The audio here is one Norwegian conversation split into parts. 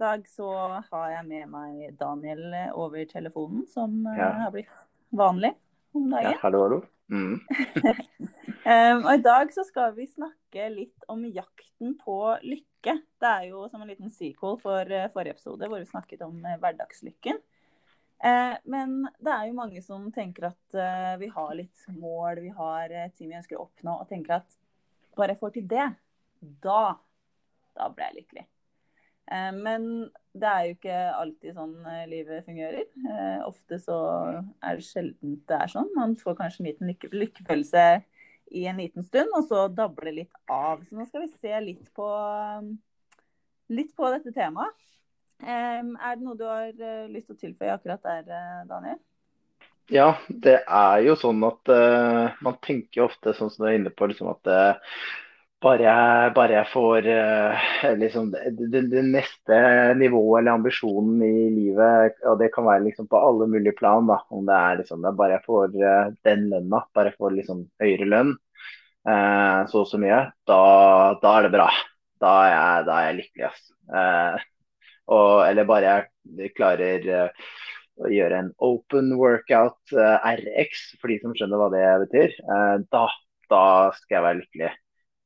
Dag så har jeg med meg Daniel over telefonen, som eh, Ja. har blitt vanlig om dagen. Ja, hallo, hallo. Mm. Um, og I dag så skal vi snakke litt om jakten på lykke. Det er jo som en liten sequel for eh, forrige episode, hvor vi snakket om eh, hverdagslykken. Uh, men det er jo mange som tenker at uh, vi har litt mål, vi har uh, ting vi ønsker å oppnå, og tenker at bare jeg får til det, da, da ble jeg lykkelig. Eh, men det er jo ikke alltid sånn eh, livet fungerer. Eh, ofte så er det sjelden det er sånn. Man får kanskje en liten lykke, lykkefølelse i en liten stund, og så dabler det litt av. Så nå skal vi se litt på, litt på dette temaet. Er det noe du har lyst til å tilføye akkurat der, Daniel? Ja, det er jo sånn at uh, man tenker ofte, sånn som du er inne på, liksom at eh, bare, jeg, bare jeg får uh, liksom det, det, neste nivået eller ambisjonen i livet, og det kan være liksom på alle mulige plan, da, om det er liksom det er bare jeg får uh, den lønna, bare jeg får liksom høyere lønn, uh, så og så mye, da, da er det bra. Da er jeg, da er jeg lykkelig, ass. Og, eller bare jeg klarer å gjøre en open workout RX, for de som skjønner hva det betyr, da, da skal jeg være lykkelig.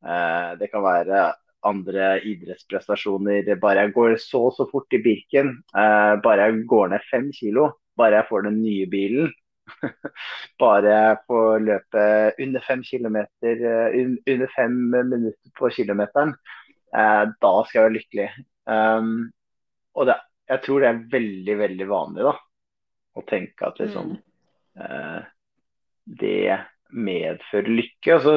Eh, det kan være andre idrettsprestasjoner. Bare jeg går så og så fort i Birken, eh, bare jeg går ned fem kilo, bare jeg får den nye bilen, bare jeg får løpe under fem kilometer, eh, under fem minutter på kilometeren, da skal jeg være lykkelig. Um, og det, jeg tror det er veldig, veldig vanlig da, å tenke at liksom, eh, det medfører lykke. Og så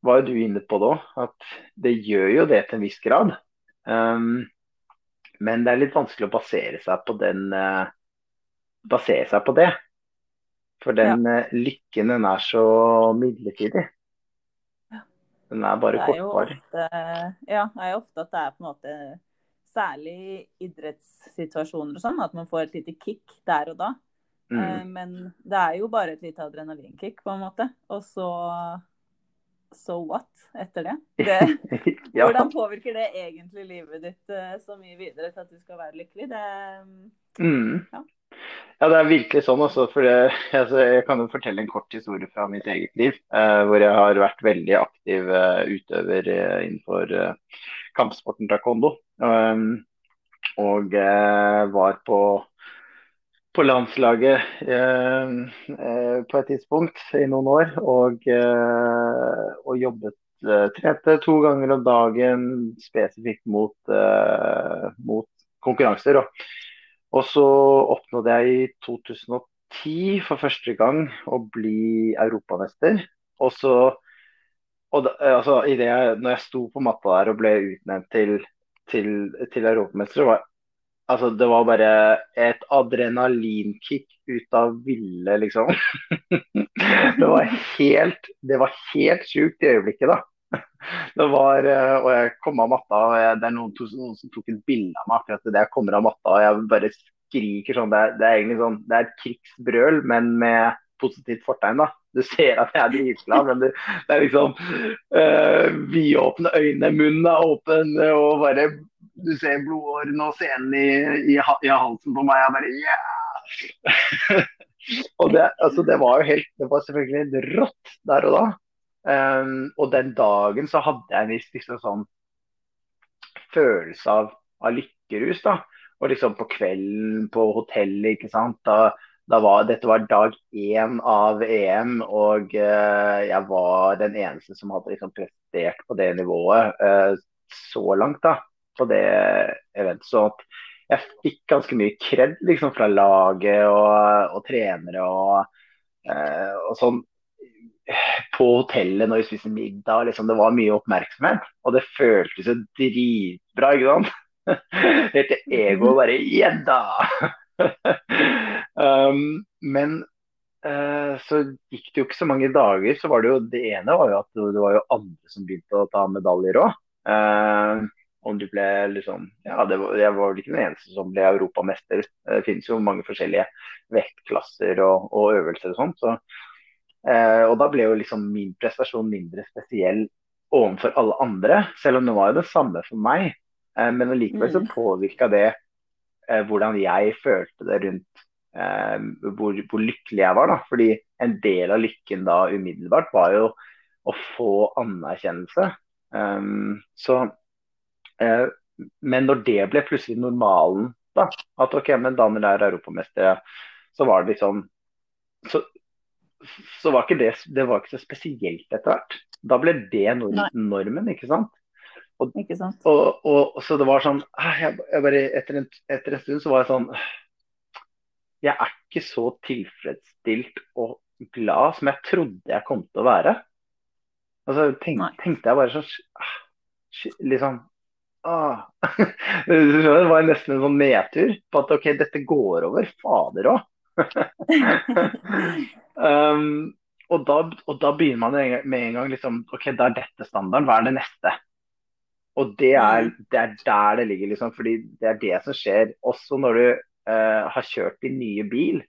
var jo du inne på det òg, at det gjør jo det til en viss grad. Um, men det er litt vanskelig å basere seg på den uh, basere seg på det. For den eh, lykken, den er så midlertidig. Ja. Den er bare kortvarig. ja, det er jo ofte at det er på en måte Særlig i idrettssituasjoner og sånn, at man får et lite kick der og da. Eh, Mm. Men det er jo bare et lite adrenalinkick, på en måte. Og så so what etter det? det Ja. Hvordan påvirker det egentlig livet ditt eh, så mye videre til at du skal være lykkelig? Det, Mm. Ja. Ja, det er virkelig sånn. Også, for det, altså, jeg kan jo fortelle en kort historie fra mitt eget liv. Eh, hvor jeg har vært veldig aktiv eh, utøver eh, innenfor eh, kampsporten taekwondo. Um, og eh, var på, på landslaget eh, eh, på et tidspunkt i noen år. Og, eh, og jobbet eh, Trente to ganger om dagen spesifikt mot, eh, mot konkurranser. Og, og så oppnådde jeg i 2010 for første gang å bli europamester. Og så og da, altså, jeg, når jeg sto på matta der og ble utnevnt til, til, til europamester, var, altså, det var bare et adrenalinkick ut av ville, liksom. det var helt, det var helt sjukt i øyeblikket, da. Det var, eh, og jeg kom av matta, og jeg, det er noen, noen som tok et bilde av meg akkurat idet jeg kommer av matta. og Jeg bare skriker sånn. Det er, det er egentlig sånn, det er et krigsbrøl, men med positivt fortegn. da. Du ser at jeg er dritglad, men det, det er liksom øh, vidåpne øyne, munnen er åpen, og bare du ser blodårene og scenen i, i, i halsen på meg. Jeg bare yeah! og det, altså, det var jo helt Det var selvfølgelig rått der og da. Um, og den dagen så hadde jeg en viss liksom, sånn følelse av, av lykkerus. da. Og liksom på kvelden på hotellet, ikke sant. Da, da var, dette var dag én av EM, og uh, jeg var den eneste som hadde liksom prestert på det nivået uh, så langt da, på det eventet. Så jeg fikk ganske mye kred liksom, fra laget og, og trenere og, eh, og sånn på hotellet når vi spiste middag. Liksom, det var mye oppmerksomhet, og det føltes jo dritbra. ikke sant? Helt til egoet bare Gjedda! um, Um, men uh, så gikk det jo ikke så mange dager. Så var det jo det ene var jo at det var jo andre som begynte å ta medaljer òg. Uh, om du ble liksom Ja, det var, jeg var vel ikke den eneste som ble europamester. Det finnes jo mange forskjellige vektklasser og, og øvelser og sånn. Så, eh, og da ble jo liksom min prestasjon mindre spesiell overfor alle andre, selv om det var jo det samme for meg. Eh, men allikevel så mm. påvirka det eh, hvordan jeg følte det rundt eh, hvor, hvor, lykkelig jeg var. da, fordi en del av lykken da umiddelbart var jo å få anerkjennelse. Um, så, men når det ble plutselig normalen, da, at OK, men Daniel er europamester, så var det liksom så, så var ikke det, det var ikke så spesielt etter hvert. Da ble det normen, ikke sant. Og, ikke sant? Og, og, og, så det var sånn ah, jeg, jeg bare, etter, en, etter, en, stund så var jeg sånn Jeg er ikke så tilfredsstilt og glad som jeg trodde jeg kom til å være. Og så tenk, tenkte jeg bare sånn ah, Liksom ah. Det var nesten en sånn nedtur på at OK, dette går over. Fader òg. um, og, da, og da begynner man med en gang liksom OK, da er dette standarden. Hva er det neste? Og det er, mm. det er, der det ligger, liksom. Fordi det er det som skjer også når du uh, har kjørt din nye bil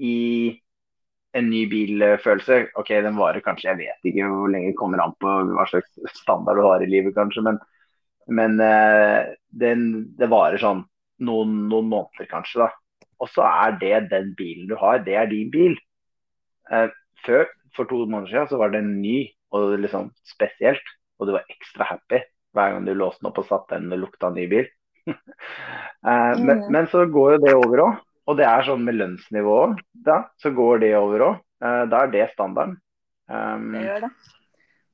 i en ny bilfølelse. OK, den varer kanskje, jeg vet ikke hvor lenge det kommer an på hva slags standard du har i livet, kanskje. Men, men uh, den, det varer sånn noen, noen, måneder, kanskje. da. Og så er det den bilen du har, det er din bil. Uh, før, for to måneder siden, så var den ny og liksom spesielt. Og du var ekstra happy hver gang du låste den opp og satte den og lukta ny bil. eh, men, men, så går jo det over òg. Og det er sånn med lønnsnivået. Da, så går det over òg. Eh, da er det standarden. Um, det gjør det.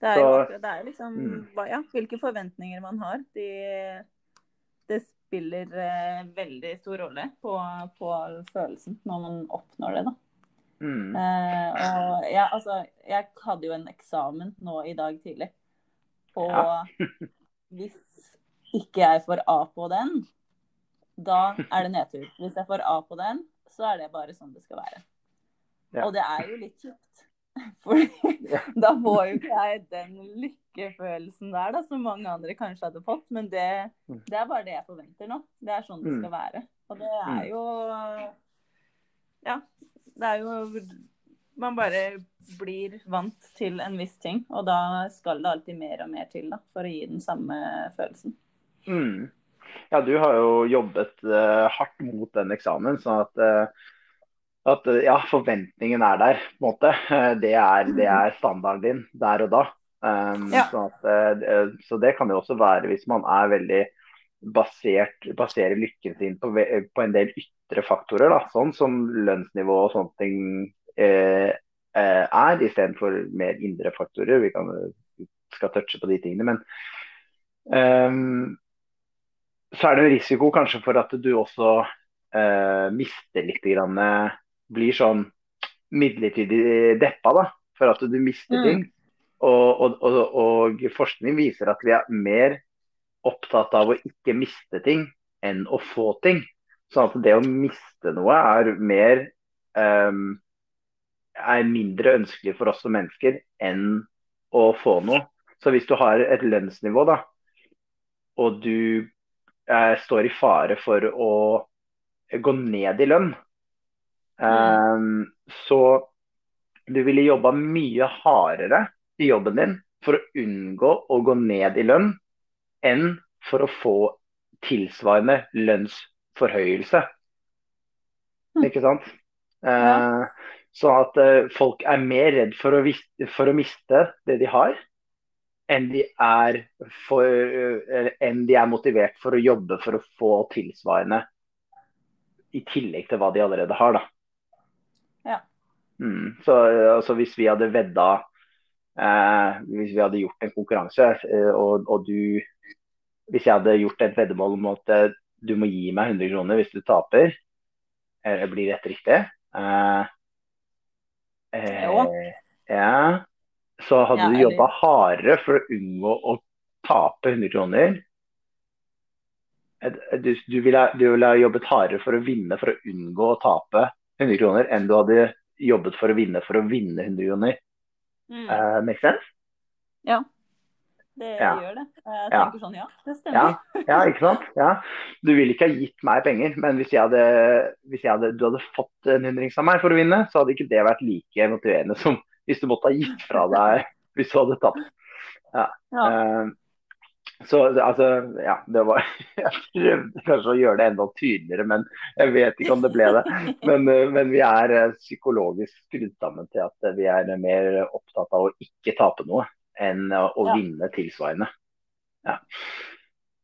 Det er, så, jo, det er liksom mm. ja, hvilke forventninger man har. De, det spiller eh, veldig stor rolle på, på, følelsen når man oppnår det, da. Mm. Eh, og ja, altså, jeg hadde jo en eksamen nå i dag tidlig. Og ja. hvis ikke jeg får A på den, da er det nedtur. Hvis jeg får A på den, så er det bare sånn det skal være. Ja. Og det er jo litt kjipt. For da får jo ikke jeg den lykkefølelsen der da, som mange andre kanskje hadde fått. Men det, mm. det er bare det jeg forventer nå. Det er sånn det mm. skal være. Og det er mm. jo Ja. Det er jo Man bare blir vant til en viss ting. Og da skal det alltid mer og mer til da, for å gi den samme følelsen. Mm. Ja, du har jo jobbet uh, hardt mot den eksamen, sånn at, uh, at ja, forventningen er der. på en måte. Det er, det er standarden din der og da. Um, ja. sånn at, så det kan jo også være hvis man er veldig basert, baserer lykken sin på, på en del ytre faktorer, da, sånn som lønnsnivå og sånne ting Eh, er, istedenfor mer indre faktorer. Vi kan, skal touche på de tingene. Men um, så er det en risiko kanskje for at du også eh, mister litt grann, Blir sånn midlertidig deppa da, for at du mister mm. ting. Og, og, og, og, forskning viser at vi er mer opptatt av å ikke miste ting enn å få ting. Sånn at det å miste noe er mer um, er mindre ønskelig for oss som mennesker enn å få noe. Så hvis du har et lønnsnivå, da, og du eh, står i fare for å gå ned i lønn, eh, så du ville jobba mye hardere i jobben din for å unngå å gå ned i lønn, enn for å få tilsvarende lønnsforhøyelse. Mm. Ikke sant? Eh, Sånn at uh, folk er mer redd for å, for å, miste det de har, enn de, er for, uh, enn de er motivert for å jobbe for å få tilsvarende i tillegg til hva de allerede har. Da. Mm, så altså, hvis vi hadde vedda eh, Hvis vi hadde gjort en konkurranse, og, og, du Hvis jeg hadde gjort et veddemål om at du må gi meg 100 kroner hvis du taper, eller blir dette riktig? Uh, Eh, ja. Så hadde ja, du jobba hardere for å unngå å tape 100 kroner. Du, du, ville, du ville jobbet hardere for å vinne for å unngå å tape 100 kroner enn du hadde jobbet for å vinne for å vinne 100 kroner. Mm. Uh, make sense? Ja. Det Ja. gjør det. Jeg Ja. tenker sånn, ja, det Ja, stemmer. ja, ikke sant? Ja. Du ville ikke ha gitt meg penger, men hvis, jeg hadde, hvis jeg hadde, du hadde fått en hundrings av meg for å vinne, så hadde ikke det vært like motiverende som hvis du måtte ha gitt fra deg hvis du hadde tapt. Ja. Eh, så altså, ja, det var Jeg prøvde kanskje å gjøre det enda tydeligere, men jeg vet ikke om det ble det. Men, eh, men vi er eh, psykologisk skrudd sammen til at vi er mer opptatt av å ikke tape noe enn å vinne tilsvarende. Ja.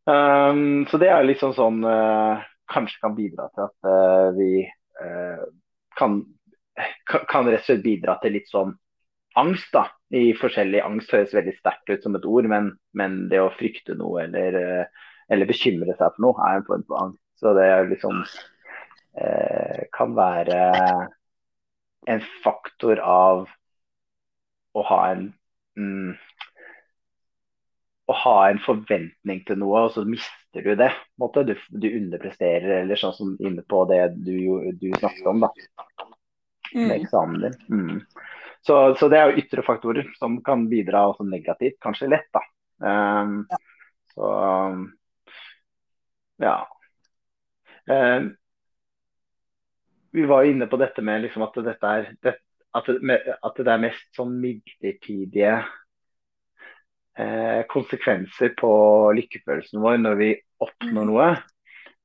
Um, så det er liksom sånn uh, Kanskje kan bidra til at uh, vi uh, kan, kan kan rett og slett bidra til litt sånn angst, da. I forskjellig angst høres veldig sterkt ut som et ord, men, men det å frykte noe eller, eh, eller bekymre seg for noe er en form for angst. Så det liksom eh, kan være en faktor av å ha en mm, å ha en forventning til noe, og så mister du det. Du, du underpresterer, eller sånn som inne på det du, du snakket om da, med Mm. eksamen din. Mm. Så, så det er jo ytre faktorer som kan bidra også negativt, kanskje lett, da. Um, så um, ja. Um, vi var jo inne på dette med liksom at dette er det, at, det, at det er mest sånn midlertidige eh, konsekvenser på lykkefølelsen vår når vi oppnår noe.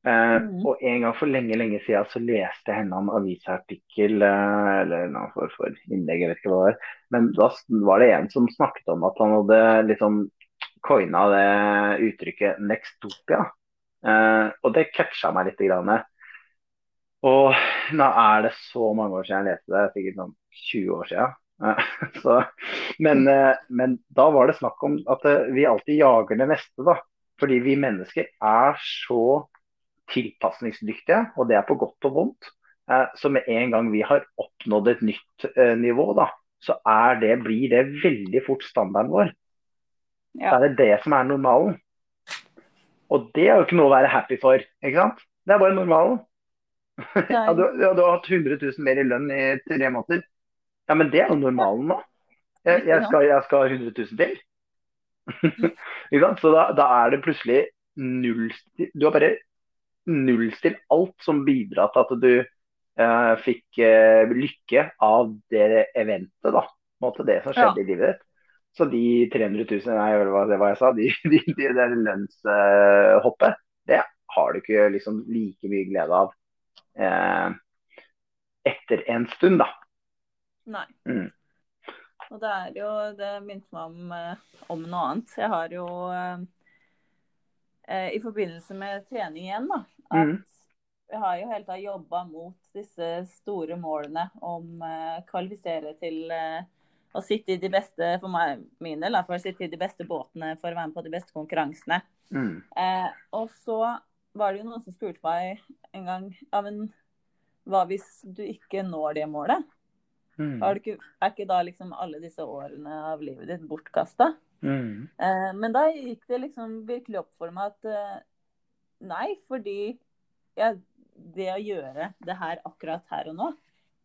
Eh, Mm. og en gang for lenge lenge siden så leste jeg henne en avisartikkel eh, eller noe for, for innlegg, jeg vet ikke hva det var. Men da var det en som snakket om at han hadde liksom coina det uttrykket 'nextopia'. Eh, og det catcha meg litt. Grann. Og nå er det så mange år siden jeg leste det, sikkert sånn 20 år siden. Så, men, men da var det snakk om at vi alltid jager det neste, da. Fordi vi mennesker er så tilpasningsdyktige, og det er på godt og vondt. Eh, Så med en gang vi har oppnådd et nytt eh, nivå, da, så er det, blir det veldig fort standarden vår. Ja. Så er det det som er normalen. Og det er jo ikke noe å være happy for, ikke sant? Det er bare normalen. Ja, du, ja, du har hatt 100 000 mer i lønn i tre måneder. Ja, men det er jo normalen nå. Jeg, jeg, skal, jeg skal ha 100 000 til. Så da, da er det plutselig null Du har bare nullstilt alt som bidrar til at du eh, fikk eh, lykke av det eventet, da. Måte det som skjedde i livet ditt. Så de 300 000, nei, det var jeg sa, de, de, de der lønnshoppet, det har du ikke liksom like mye glede av eh, etter en stund, da. Nei. Mm. Og det er jo Det minte meg om, om noe annet. Jeg har jo eh, I forbindelse med trening igjen, da, at Mm. jeg har jo hele tida jobba mot disse store målene om eh, kvalifisere til eh, å sitte i de beste, for meg, min del, for å sitte i de beste båtene for å være med på de beste konkurransene. Mm. Eh, og så var det jo noen som spurte meg en gang ja, men hva hvis du ikke når det målet? Mm. Er, ikke, er ikke da liksom alle disse årene av livet ditt bortkasta? Mm. Eh, men da gikk det liksom virkelig opp for meg at eh, nei, fordi jeg, det å gjøre det her akkurat her og nå,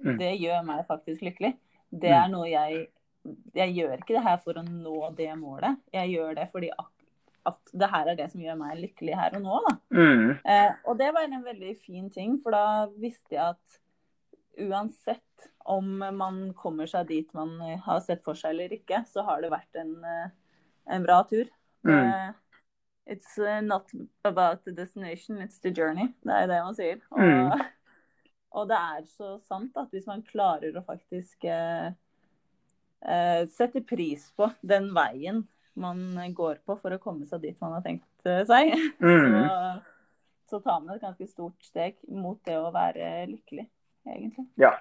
Mm. det gjør meg faktisk lykkelig. Det Mm. er noe jeg Jeg gjør ikke det her for å nå det målet. Jeg gjør det fordi ak at det her er det som gjør meg lykkelig her og nå. da. Mm. Eh, og det var en veldig fin ting, for da visste jeg at uansett om man kommer seg dit man har sett for seg eller ikke, så har det vært en, eh, en bra tur. Mm. It's eh, not about the destination, it's the journey. Det er det man sier. Og, Mm. og det er så sant at hvis man klarer å faktisk eh, eh, sette pris på den veien man går på for å komme seg dit man har tenkt eh, seg, Mm. så, så tar man et ganske stort steg mot det å være lykkelig, egentlig. Ja.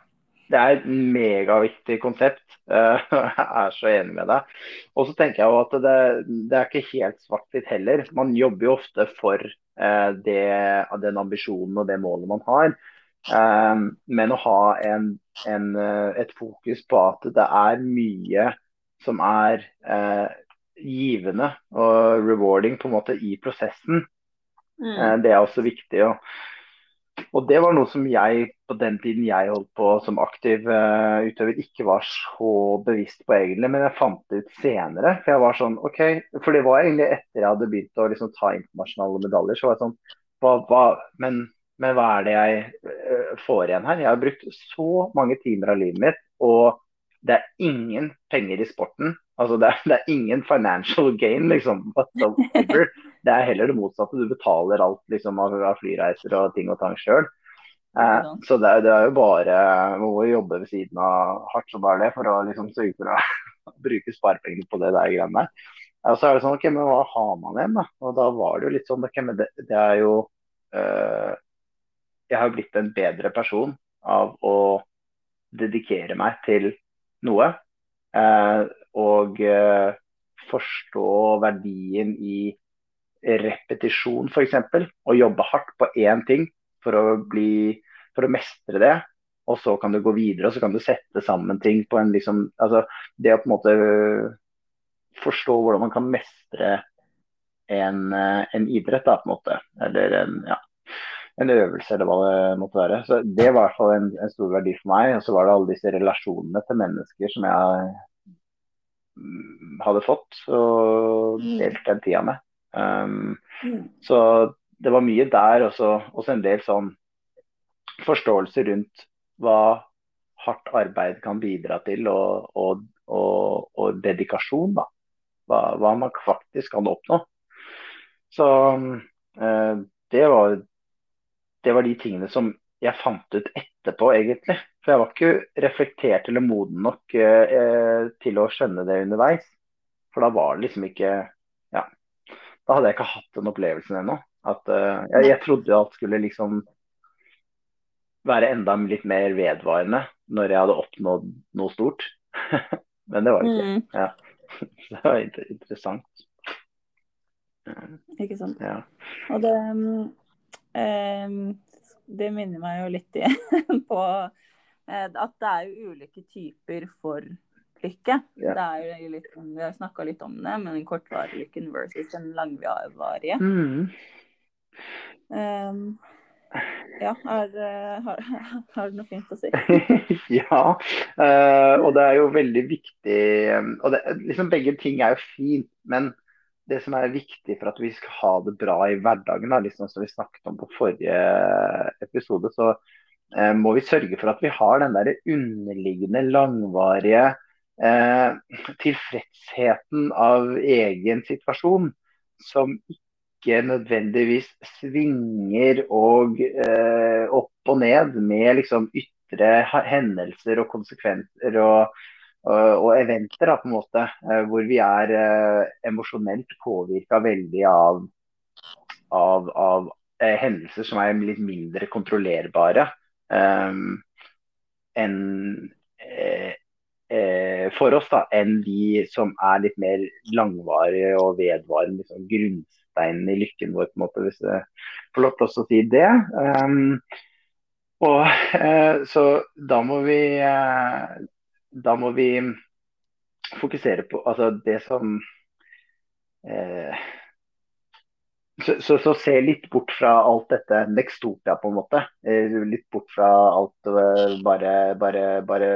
Det er et megaviktig konsept. Jeg er så enig med deg. Og så tenker jeg jo at det, det er ikke helt svart-hvitt heller. Man jobber jo ofte for eh, det, den ambisjonen og det målet man har. Eh, Men å ha en, en, eh, et fokus på at det er mye som er givende og rewarding på en måte i prosessen, Mm. Det er også viktig. Og og det var noe som jeg på den tiden jeg holdt på som aktiv uh, utøver, ikke var så bevisst på egentlig. Men jeg fant det ut senere. For jeg var sånn, ok, for det var egentlig etter jeg hadde begynt å liksom, ta internasjonale medaljer. så var jeg sånn, hva, hva, men, men, hva er det jeg uh, får igjen her? Jeg har brukt så mange timer av livet mitt, og det er ingen penger i sporten. Altså det er, det er ingen financial gain, liksom. Whatsoever. Det er heller det motsatte. Du betaler alt liksom, av, flyreiser og ting og tang sjøl. Eh, så det, det, er jo bare Man må jobbe ved siden av hardt som bare det for å liksom, sørge for å bruke sparepengene på det der greiene der. Og så er det sånn, ok, men hva har man igjen, da? Og da var det jo litt sånn, okay, men det, det er jo øh, Jeg har blitt en bedre person av å dedikere meg til noe. Øh, og øh, forstå verdien i repetisjon, f.eks. Og jobbe hardt på én ting for å, bli, for å mestre det. Og så kan du gå videre og så kan du sette sammen ting på en liksom altså Det å på en måte forstå hvordan man kan mestre en, en idrett, da, på en måte. Eller en, ja, en øvelse, eller hva det måtte være. Så Det var i hvert fall en, en stor verdi for meg. Og så var det alle disse relasjonene til mennesker som jeg mm, hadde fått og mm. delt den tida med. Um, mm. Så det var mye der, også, også en del sånn forståelse rundt hva hardt arbeid kan bidra til, og, og, og, og dedikasjon. da. Hva, hva, man faktisk kan oppnå. Så uh, det, var, det var de tingene som jeg fant ut etterpå, egentlig. For jeg var ikke reflektert eller moden nok eh, til å skjønne det underveis. For da var det liksom ikke da hadde jeg ikke hatt den opplevelsen ennå. At, uh, jeg, jeg, trodde alt skulle liksom være enda litt mer vedvarende når jeg hadde oppnådd noe stort. Men det var det ikke. Mm. Ja. det var interessant. Ikke sant. Ja. Og det um, Det minner meg jo litt igjen på uh, at det er jo ulike typer for lykke. Ja. Det er jo litt, vi har snakka litt om det, men den kortvarige lykken versus den langvarige. Mm. Um, ja, er, har, har, du noe fint å si? ja, uh, og det er jo veldig viktig og det, liksom Begge ting er jo fint, men det som er viktig for at vi skal ha det bra i hverdagen, da, liksom som vi snakket om på forrige episode, så uh, må vi sørge for at vi har den der underliggende, langvarige eh, tilfredsheten av egen situasjon, som ikke nødvendigvis svinger og eh, opp og ned med liksom ytre hendelser og konsekvenser og, og, og eventer, da, på en måte, eh, hvor vi er eh, emosjonelt påvirka veldig av, av, av eh, hendelser som er litt mindre kontrollerbare eh, enn eh, for oss da, enn de som er litt mer langvarige og vedvarende. Liksom, grunnsteinen i lykken vår, på en måte, hvis jeg får lov til å si det. Um, og eh, Så da må vi eh, Da må vi fokusere på altså det som eh, så, så, så, se litt bort fra alt dette Nextopia, på en måte. Eh, litt bort fra alt eh, bare, bare, bare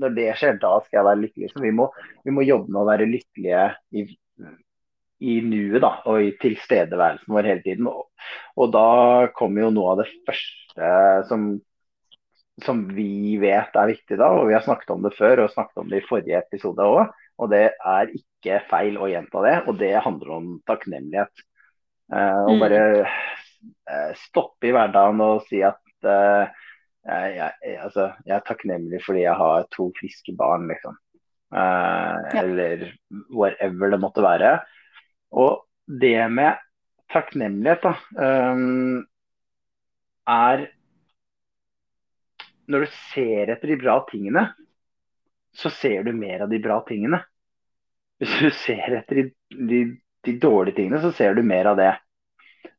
når det skjer, da skal jeg være lykkelig. Så vi må, vi må jobbe med å være lykkelige i, i nuet da, og i tilstedeværelsen vår hele tiden. Og, og, da kommer jo noe av det første som, som vi vet er viktig da, og vi har snakket om det før og snakket om det i forrige episode òg. Og det er ikke feil å gjenta det, og det handler om takknemlighet. Uh, og mm. bare uh, stoppe i hverdagen og si at uh, jeg, jeg, altså, jeg, er takknemlig fordi jeg har to friske barn, liksom. Uh, ja. Eller whatever det måtte være. Og det med takknemlighet, da, um, er Når du ser etter de bra tingene, så ser du mer av de bra tingene. Hvis du ser etter de, de, de dårlige tingene, så ser du mer av det.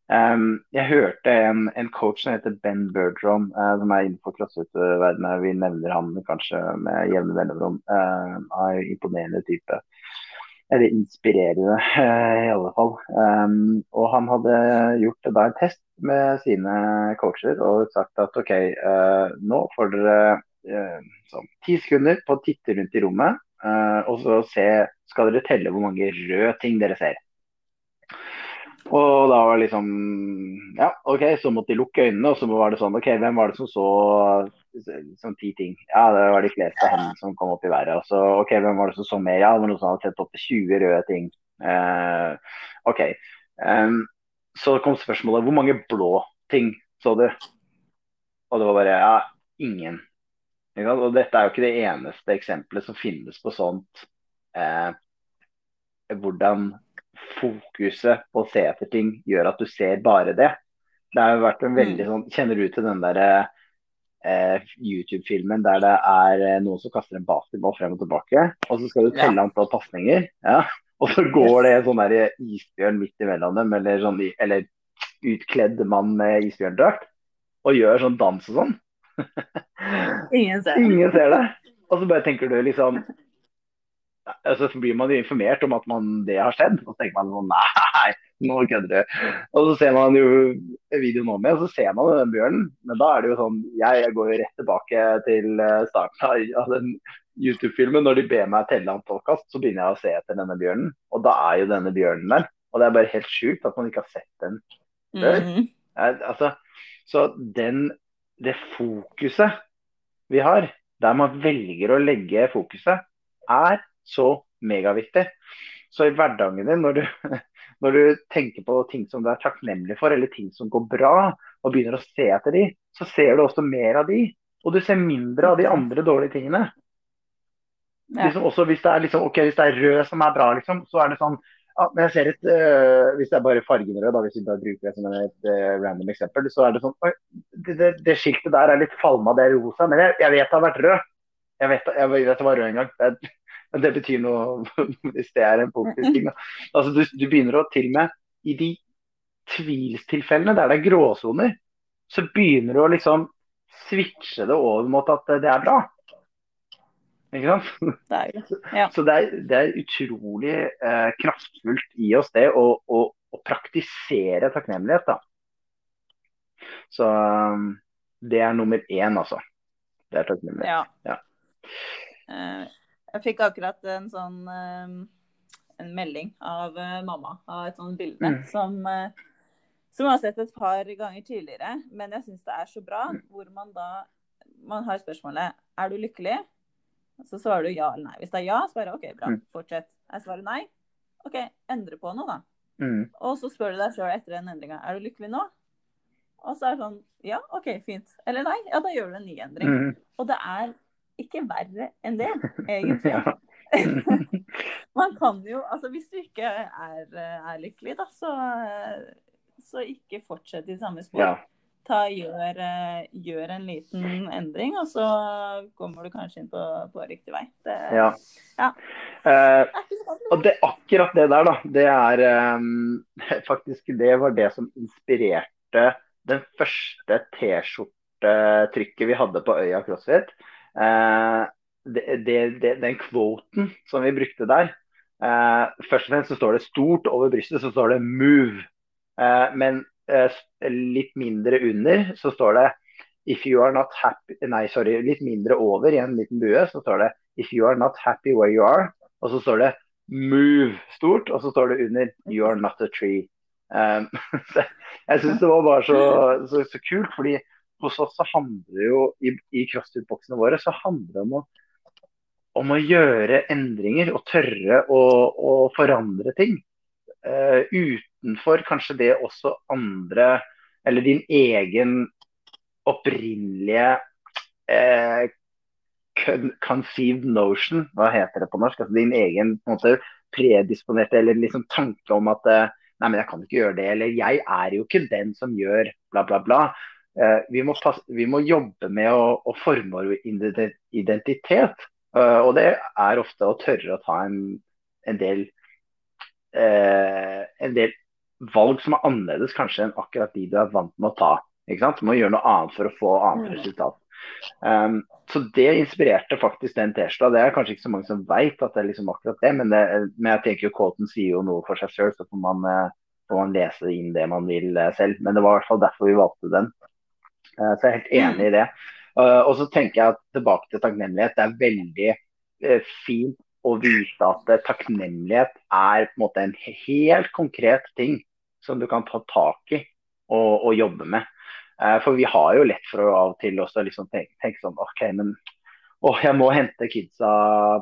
Um, jeg hørte en, en, coach som heter Ben Bergeron, uh, som er innenfor crossfit-verdenen. Vi nevner han kanskje med jevne mellomrom. Uh, er imponerende type. Eller inspirerende, uh, i alle fall. Um, og han hadde gjort da en test med sine coacher og sagt at OK, uh, nå får dere sånn ti sekunder på å titte rundt i rommet. Og så se, skal dere telle hvor mange røde ting dere ser. Og da var det liksom Ja, OK, så måtte de lukke øynene, og så var det sånn OK, hvem var det som så sånn ti ting? Ja, det var de fleste hendene som kom opp i været. Og så OK, hvem var det som så mer? Ja, det var noen som hadde sett opp til 20 røde ting. Uh, OK. Um, så kom spørsmålet hvor mange blå ting så du? Og det var bare ja, ingen. Og dette er jo ikke det eneste eksempelet som finnes på sånt. Eh, hvordan fokuset på å se etter ting gjør at du ser bare det. Det har jo vært en veldig mm. sånn Kjenner du til den derre eh, YouTube-filmen der det er eh, noen som kaster en basketball frem og tilbake, og så skal du telle ja. antall pasninger, ja, og så går det en sånn der isbjørn midt imellom dem, eller, sånn, eller utkledd mann med isbjørndrakt, og gjør sånn dans og sånn. Ingen ser det. Ingen ser det. Og så bare tenker du liksom altså, så blir man informert om at man, det har skjedd. Og så tenker man sånn Nei, nå kødder du. Og så ser man jo videoen om igjen, og så ser man den bjørnen. Men da er det jo sånn Jeg går jo rett tilbake til eh, starten av den YouTube-filmen. Når de ber meg telle antall kast, så begynner jeg å se etter denne bjørnen. Og da er jo denne bjørnen der. Og det er bare helt sjukt at man ikke har sett den før. Mm -hmm. altså, så den, det fokuset vi har, der man velger å legge fokuset, er så megaviktig. Så i hverdagen din, når du, når du, tenker på ting som du er takknemlig for, eller ting som går bra, og begynner å se etter de, så ser du også mer av de. Og du ser mindre av de andre dårlige tingene. Ja. Liksom også hvis det, er liksom, okay, hvis det er rød som er bra, liksom, så er det sånn ja, men jeg ser et, øh, Hvis det er bare fargen rød, da, hvis vi bare bruker det som et øh, random eksempel, så er det sånn Oi, det, det, det, skiltet der er litt falma, det er rosa, men jeg, jeg, vet det har vært rød. Jeg vet, jeg vet det var rød en gang. Det, men det betyr noe hvis det er en positiv ting. Altså, du, du, begynner å til og med i de tvilstilfellene der det er gråsoner, så begynner du å liksom switche det over mot at det er bra. Ikke sant? Det er, ja. Så det er, det er utrolig eh, kraftfullt i oss det å, å, å praktisere takknemlighet. da. Så um, det er nummer én, altså. Det er takknemlighet. Ja. ja. Jeg fikk akkurat en sånn ehm, en melding av eh, mamma av et sånt bilde mm. som, eh, som jeg har sett et par ganger tidligere. Men jeg syns det er så bra mm. hvor man da man har spørsmålet er du lykkelig? Så svarer du ja eller nei. Hvis det er ja, svarer jeg OK, bra, mm. fortsett. Jeg svarer nei. OK, endre på noe, da. Mm. Og så spør du deg sjøl etter den endringa er du lykkelig nå? Og så er det sånn ja, OK, fint. Eller nei, ja, da gjør du en ny endring. Mm. Og det er ikke verre enn det, egentlig. Man kan jo Altså, hvis du ikke er, er lykkelig, da, så, så, ikke fortsett i samme spor. Ja. Ta, gjør, gjør, en liten endring, og så kommer du kanskje inn på, på riktig vei. Det, ja. ja. Eh, og det, akkurat det der, da, det er um, faktisk Det var det som inspirerte den første T-skjortetrykket vi hadde på Øya CrossFit. Eh, det, det, den kvoten som vi brukte der eh, Først og fremst så står det stort over brystet, så står det 'move'. Eh, men litt mindre under så står det If you are not happy Nei, sorry, litt mindre over i en liten bue, så står det If you are not happy where you are. Og så står det Move stort, og så står det under You are not a tree. Um, jeg syns det var bare så, så, så, kult, fordi hos oss så handler jo i, i crossfit-boksene våre så handler det om å, om å gjøre endringer og tørre å, å forandre ting. Uh, utenfor kanskje det også andre Eller din egen opprinnelige uh, conceived notion, hva heter det på norsk? Altså din egen på en måte predisponerte eller liksom tanke om at uh, Nei, men jeg kan ikke gjøre det. Eller jeg er jo ikke den som gjør bla, bla, bla. Eh, vi må, passe, vi, må jobbe med å, å forme vår identitet. Uh, og det er ofte å tørre å ta en, en, del, uh, en del valg som er annerledes kanskje enn akkurat de du er vant med å ta. Ikke sant? Du må gjøre noe annet for å få annet resultat. Um, så det inspirerte faktisk den T-skjorta. Det er kanskje ikke så mange som veit at det er liksom akkurat det, men, det, men jeg tenker jo Colton sier jo noe for seg sjøl, så får man, uh, får man, lese inn det man vil selv. Men det var i hvert fall derfor vi valgte den. Uh, så jeg er helt enig i det. og så tenker jeg at tilbake til takknemlighet. Det er veldig fint å vite at takknemlighet er på en måte en helt konkret ting som du kan ta tak i og, og jobbe med. Eh, for vi har jo lett for å av og til også liksom tenke, tenke, sånn OK, men å, jeg må hente kidsa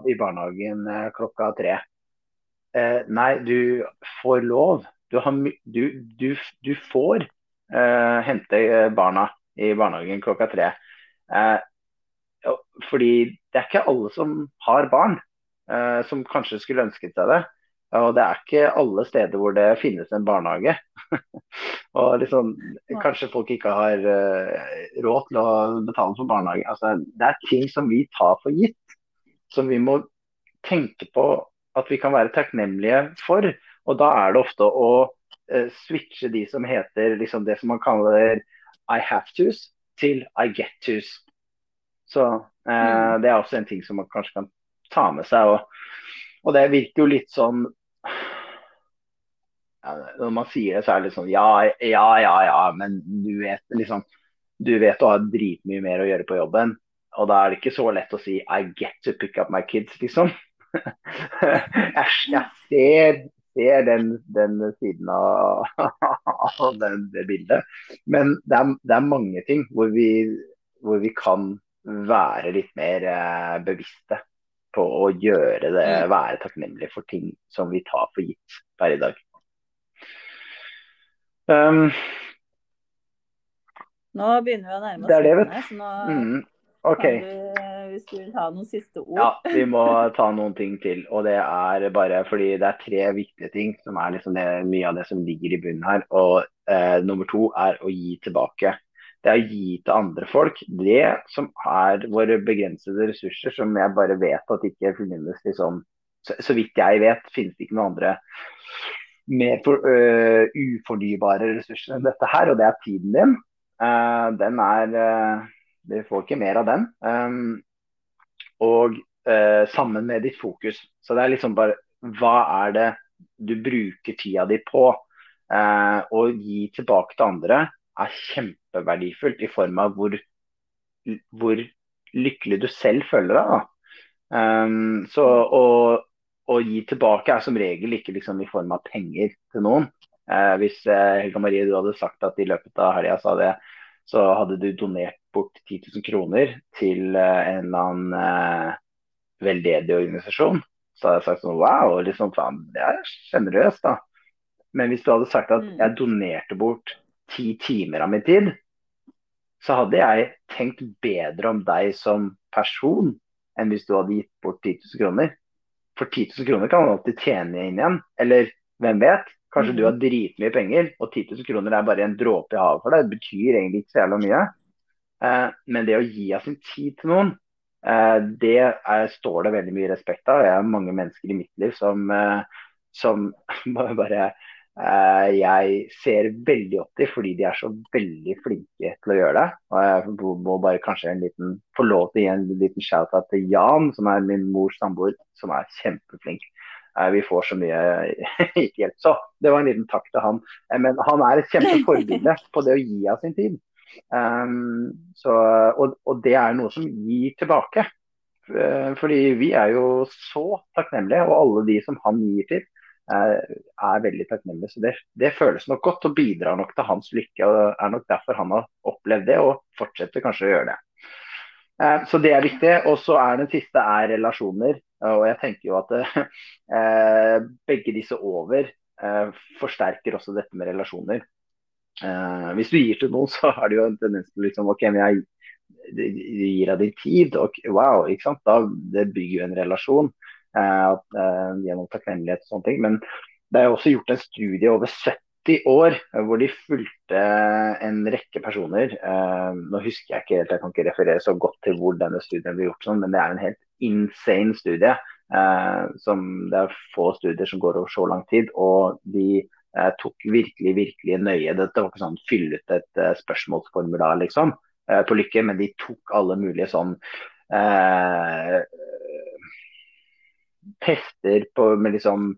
i barnehagen eh, klokka tre. Eh, nei, du får lov. Du, har, du, du, du får eh, hente barna i barnehagen klokka tre. Eh, fordi det er ikke alle som har barn eh, som kanskje skulle ønsket seg det. Og det er ikke alle steder hvor det finnes en barnehage. og liksom, Kanskje folk ikke har uh, råd til å betale for barnehage. Altså, det er ting som vi tar for gitt, som vi må tenke på at vi kan være takknemlige for. Og da er det ofte å uh, switche de som heter liksom det som man kaller I have to's, til I get to's. Så uh, mm. det er også en ting som man kanskje kan ta med seg. og og det virker jo litt sånn ja, Når man sier det, så er det litt sånn ja, ja, ja, ja, men du vet liksom Du vet du har dritmye mer å gjøre på jobben. Og da er det ikke så lett å si I get to pick up my kids, liksom. jeg, jeg ser, ser den, den, siden av, av den, det bildet. Men det er, det er mange ting hvor vi, hvor vi, kan være litt mer eh, bevisste på å gjøre det, mm. være takknemlig for ting som vi tar for gitt per i dag. Um, nå begynner vi å nærme oss det er det, vet. mm, okay. kan du, hvis skulle ta noen siste ord. Ja, vi må ta noen ting til. Og det er bare fordi det er tre viktige ting som er liksom det, mye av det som ligger i bunnen her. Og eh, nummer to er å gi tilbake det er å gi til andre folk. Det som er våre begrensede ressurser, som jeg bare vet at ikke finnes liksom så, så, vidt jeg vet, finnes det ikke noen andre mer for, uh, ufornybare ressurser enn dette her, og det er tiden din. Uh, den er uh, Du får ikke mer av den. Um, og sammen med ditt fokus. Så det er liksom bare Hva er det du bruker tida di på? Å gi tilbake til andre er kjempeverdifullt i form av hvor, hvor lykkelig du selv føler deg. Um, så å, å, gi tilbake er som regel ikke liksom i form av penger til noen. Eh, hvis eh, Helga Marie du hadde sagt at i løpet av helga sa det, så hadde du donert bort 10 000 kroner til uh, en eller annen veldedig organisasjon, så hadde jeg sagt sånn wow, liksom, faen, det er sjenerøst, da. Men hvis du hadde sagt at mm. jeg donerte bort ti timer av min tid, så hadde jeg tenkt bedre om deg som person enn hvis du hadde gitt bort 10 000 kroner. For 10 000 kroner kan man alltid tjene inn igjen. Eller hvem vet? Kanskje mm. du har mhm. dritmye penger, og 10 000 kroner er bare en dråpe i havet for deg. Det betyr egentlig ikke så jævla mye. Eh, men det å gi av sin tid til noen, eh, det er, står det veldig mye respekt av. Jeg har mange mennesker i mitt liv som, eh, som bare Eh, jeg ser veldig opp til fordi de er så veldig flinke til å gjøre det. Og jeg må bare kanskje en liten, få lov til å gi en liten shout-out til Jan, som er min mors samboer, som er kjempeflink. Eh, vi får så mye ikke hjelp. Så det var en liten takk til han. Eh, men han er et kjempeforbilde på det å gi av sin tid. Um, så, og, og, det er noe som gir tilbake. Fordi vi er jo så takknemlige, og alle de som han gir til, er veldig takknemlige. Så det, det, føles nok godt og bidrar nok til hans lykke. og er nok derfor han har opplevd det og fortsetter kanskje å gjøre det. Eh, så det er viktig. Og så er den siste er relasjoner. Og jeg tenker jo at eh, begge disse over eh, forsterker også dette med relasjoner. Eh, hvis du gir til noen, så har du jo en tendens til liksom OK, men jeg gir deg din tid. Og wow, ikke sant. Da, det bygger jo en relasjon. Eh, eh, gjennom takknemlighet og sånne ting. Men det er jo også gjort en studie over 70 år eh, hvor de fulgte en rekke personer. Nå husker jeg ikke helt, jeg kan ikke referere så godt til hvor denne studien ble gjort, sånn, men det er en helt insane studie. som Det er få studier som går over så lang tid. og de eh, tok virkelig, virkelig nøye. Dette var ikke sånn fylle ut et spørsmålsformular, liksom, på Lykke, men de tok alle mulige sånn eh, tester på, med liksom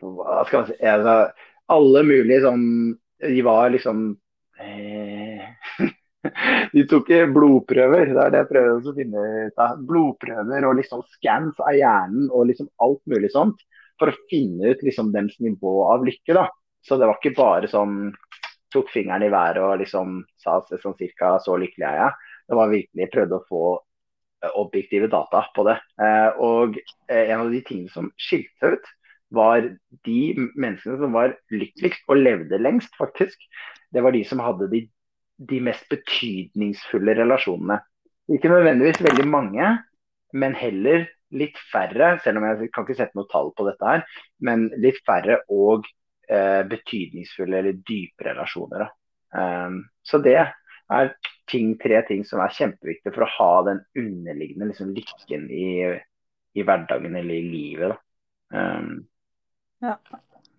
Hva skal man si altså, Alle mulige sånn De var liksom De tok blodprøver, det er det jeg prøver å finne ut av. Blodprøver og liksom scans av hjernen og liksom alt mulig sånt. For å finne ut liksom deres nivå av lykke. da. Så det var ikke bare sånn tok fingeren i været og liksom sa sånn cirka så lykkelig er jeg. Det var virkelig prøvde å få eh, objektive data på det. Eh, og eh, en av de tingene som skilte ut, var de menneskene som var lykkeligst og levde lengst, faktisk. Det var de som hadde de de mest betydningsfulle relasjonene. Ikke nødvendigvis veldig mange, men heller litt færre, selv om jeg kan ikke sette noe tall på dette her, men litt færre og eh, betydningsfulle eller dype relasjoner. Um, så det er ting, tre ting som er kjempeviktige for å ha den underliggende liksom, lykken i, i, hverdagen eller i livet. Um, ja.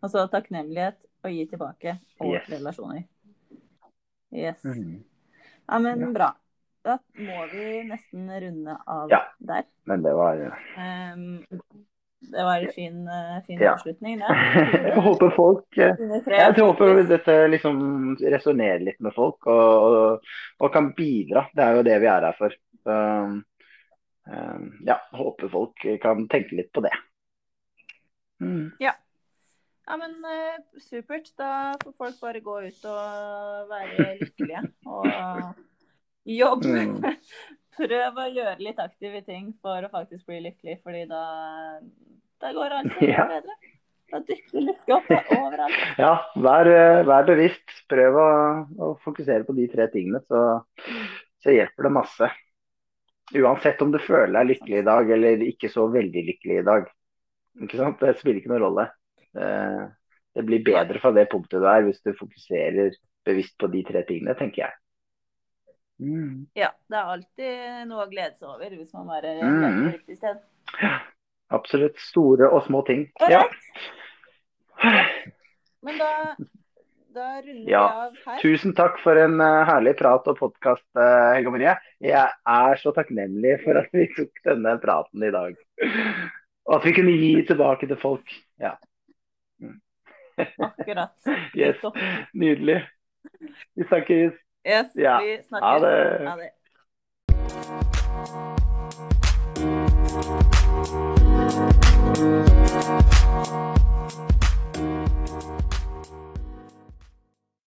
Altså takknemlighet og gi tilbake og yes. relasjoner. Yes. Mm. Ja, men ja. bra. Da må vi nesten runde av ja, der. Men det var um, Det var en fin, eh, fin ja. avslutning, det. jeg håper folk eh, Jeg håper dette liksom resonnerer litt med folk og, og, og, kan bidra. Det er jo det vi er her for. Så, um, ja, håper folk kan tenke litt på det. Mm. Ja. Ja, men uh, supert. Da får folk bare gå ut og være lykkelige. Og jobbe. Mm. Prøv å gjøre litt aktive ting for å faktisk bli lykkelig, fordi da, da går alt ja. bedre. Da dykker lykke opp overalt. Ja, vær, eh, vær bevisst. Prøv å, å, fokusere på de tre tingene, så, så hjelper det masse. Uansett om du føler deg lykkelig i dag eller ikke så veldig lykkelig i dag. Ikke sant? Det spiller ikke noen rolle. Eh, det blir bedre fra det punktet du er, hvis du fokuserer bevisst på de tre tingene, tenker jeg. Mm. Ja, det er alltid noe å glede seg over hvis man bare mm. er på riktig sted. Absolutt. Store og små ting. Ja. Men da, da runder ja. vi av her. Tusen takk for en uh, herlig prat og podkast, uh, Helga Marie. Jeg er så takknemlig for at vi tok denne praten i dag. Og at vi kunne gi tilbake til folk. Ja. Akkurat. Yes. Nydelig. Vi snakkes. Yes, ja. vi snakkes. Ha det. Ha det.